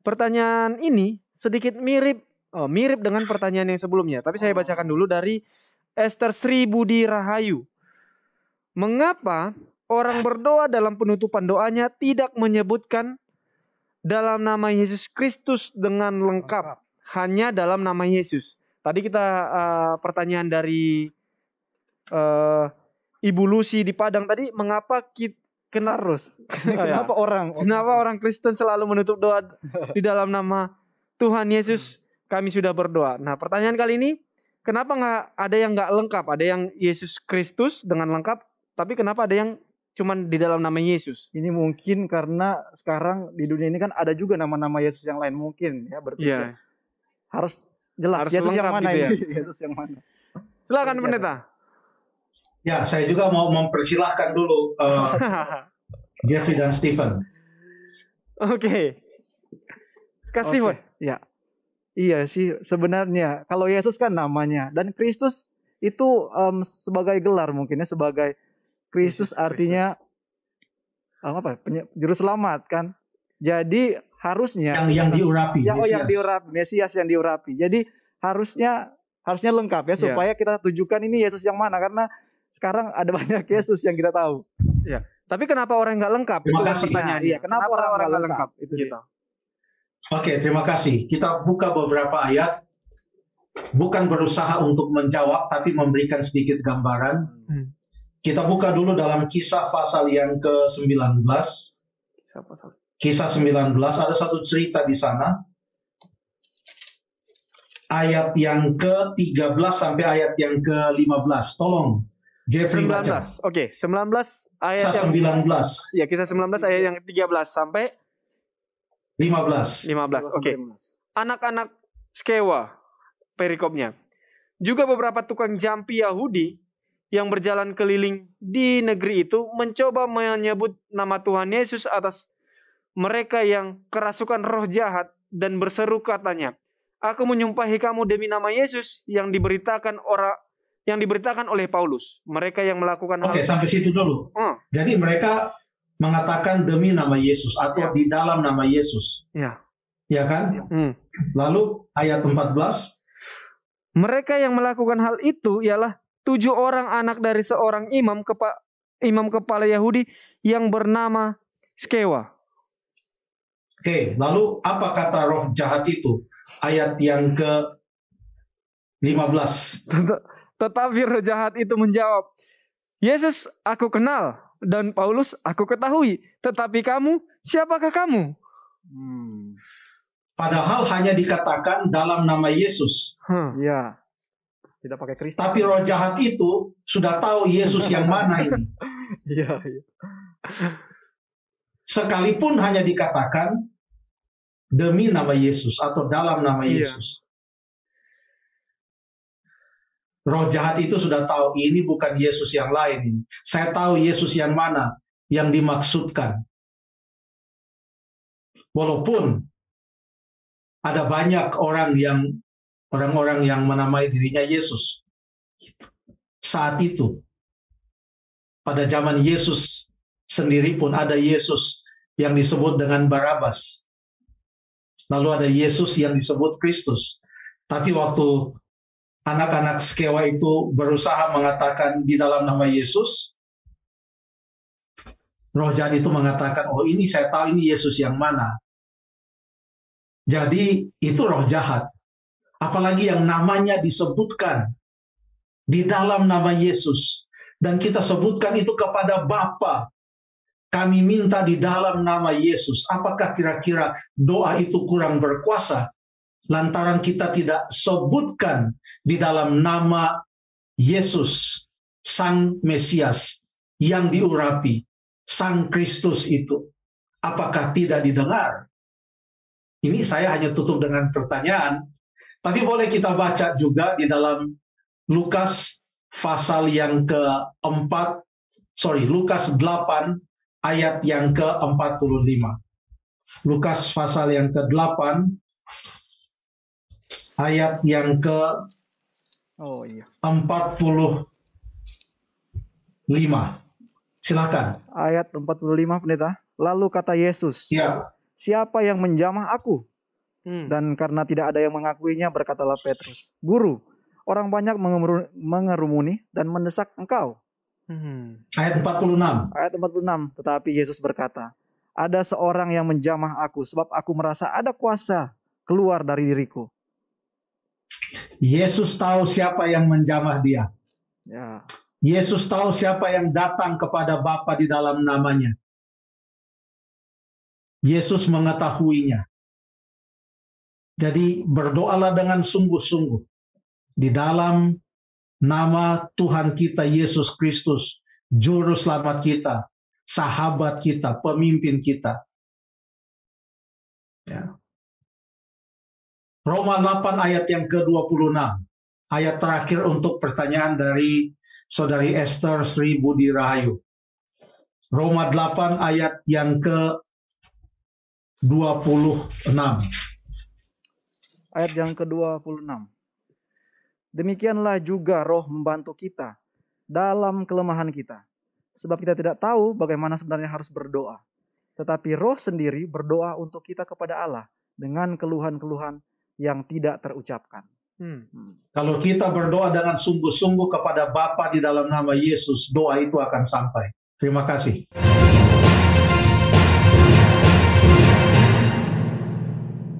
pertanyaan ini sedikit mirip oh, mirip dengan pertanyaan yang sebelumnya, tapi saya bacakan dulu dari Esther Sri Budi Rahayu. Mengapa orang berdoa dalam penutupan doanya tidak menyebutkan dalam nama Yesus Kristus dengan lengkap, hanya dalam nama Yesus? Tadi kita uh, pertanyaan dari uh, Ibu Lucy di Padang tadi, mengapa kita kena Harus. Oh, ya. Kenapa orang? Kenapa orang Kristen selalu menutup doa di dalam nama Tuhan Yesus? Kami sudah berdoa. Nah, pertanyaan kali ini, kenapa nggak ada yang nggak lengkap? Ada yang Yesus Kristus dengan lengkap, tapi kenapa ada yang cuman di dalam nama Yesus? Ini mungkin karena sekarang di dunia ini kan ada juga nama-nama Yesus yang lain mungkin ya berpikir. Iya. Harus jelas Harus Yesus yang mana gitu ya. ini? Yesus yang mana? Silakan pendeta. Ya, saya juga mau mempersilahkan dulu eh, Jeffrey dan Stephen. Oke. Kasih, Oke, Boy. Ya. Iya sih sebenarnya kalau Yesus kan namanya dan Kristus itu em, sebagai gelar mungkin ya sebagai Kristus artinya em, apa? penye- juru selamat kan. Jadi harusnya Yang yang diurapi, Ya, oh yang Mesias. diurapi, Mesias yang diurapi. Jadi harusnya harusnya lengkap ya Iya. supaya kita tunjukkan ini Yesus yang mana karena sekarang ada banyak Yesus yang kita tahu. Tapi kenapa orang nggak lengkap? Terima Itu kasih. pertanyaannya. Iya, kenapa orang nggak lengkap? Itu dia. Gitu. Oke, terima kasih. Kita buka beberapa ayat. Bukan berusaha untuk menjawab, tapi memberikan sedikit gambaran. Hmm. Kita buka dulu dalam kisah pasal yang ke-19. Siapa salah? Kisah 19, ada satu cerita di sana. Ayat yang ke-13 sampai ayat yang ke-15. Tolong, Jeffrey 19. baca. Oke, 19 ayat Kisah yang 19, Ya, kisah 19 ayat yang 13 sampai 15. 15. Oke. Anak-anak Skewa perikopnya. Juga beberapa tukang jampi Yahudi yang berjalan keliling di negeri itu mencoba menyebut nama Tuhan Yesus atas mereka yang kerasukan roh jahat dan berseru katanya, Aku menyumpahi kamu demi nama Yesus yang diberitakan orang yang diberitakan oleh Paulus. Mereka yang melakukan Oke, sampai situ dulu. Hmm. Jadi mereka mengatakan demi nama Yesus atau Ya. di dalam nama Yesus. Ya. Ya kan? Hmm. Lalu ayat 14, Mereka yang melakukan hal itu ialah tujuh orang anak dari seorang imam kepa imam kepala Yahudi yang bernama Skewa. Oke, lalu apa kata roh jahat itu? Ayat yang ke 15. Tet- Tetapi roh jahat itu menjawab, Yesus aku kenal dan Paulus aku ketahui, tetapi kamu siapakah kamu? Hmm. Padahal hanya dikatakan dalam nama Yesus. Huh. Iya. Tidak pakai Kristus. Tapi roh jahat itu sudah tahu Yesus yang mana ini. Iya, iya. Sekalipun hanya dikatakan demi nama Yesus atau dalam nama Iya. Yesus. Roh jahat itu sudah tahu ini bukan Yesus yang lain. Saya tahu Yesus yang mana yang dimaksudkan. Walaupun ada banyak orang yang orang-orang yang menamai dirinya Yesus saat itu pada zaman Yesus sendiri pun ada Yesus yang disebut dengan Barabas. Lalu ada Yesus yang disebut Kristus. Tapi waktu anak-anak Skewa itu berusaha mengatakan di dalam nama Yesus, roh jahat itu mengatakan, oh ini saya tahu ini Yesus yang mana. Jadi itu roh jahat. Apalagi yang namanya disebutkan di dalam nama Yesus. Dan kita sebutkan itu kepada Bapa. Kami minta di dalam nama Yesus. Apakah kira-kira doa itu kurang berkuasa? Lantaran kita tidak sebutkan di dalam nama Yesus, Sang Mesias yang diurapi, Sang Kristus itu. Apakah tidak didengar? Ini saya hanya tutup dengan pertanyaan. Tapi boleh kita baca juga di dalam Lukas pasal yang keempat, sorry, Lukas 8 ayat yang ke-45. Lukas pasal yang ke-8 ayat yang Oh iya. ke-45. Silakan. Ayat 45 pendeta. Lalu kata Yesus, Ya, siapa yang menjamah aku? Hmm. Dan karena tidak ada yang mengakuinya, berkatalah Petrus, Guru, orang banyak mengeru- mengerumuni dan mendesak engkau. Hmm. Ayat 46. Ayat 46, tetapi Yesus berkata, ada seorang yang menjamah aku, sebab aku merasa ada kuasa keluar dari diriku. Yesus tahu siapa yang menjamah dia. Ya, Yesus tahu siapa yang datang kepada Bapa di dalam namanya. Yesus mengetahuinya. Jadi berdoalah dengan sungguh-sungguh di dalam nama Tuhan kita Yesus Kristus, juru selamat kita, sahabat kita, pemimpin kita. Ya. Roma 8 ayat yang ke-26. Ayat terakhir untuk pertanyaan dari Saudari Esther Sri Budi Rahayu. Roma 8 ayat yang ke 26. ayat yang ke-26. Demikianlah juga roh membantu kita dalam kelemahan kita. Sebab kita tidak tahu bagaimana sebenarnya harus berdoa. Tetapi roh sendiri berdoa untuk kita kepada Allah dengan keluhan-keluhan yang tidak terucapkan. Hmm. Hmm. Kalau kita berdoa dengan sungguh-sungguh kepada Bapa di dalam nama Yesus, doa itu akan sampai. Terima kasih.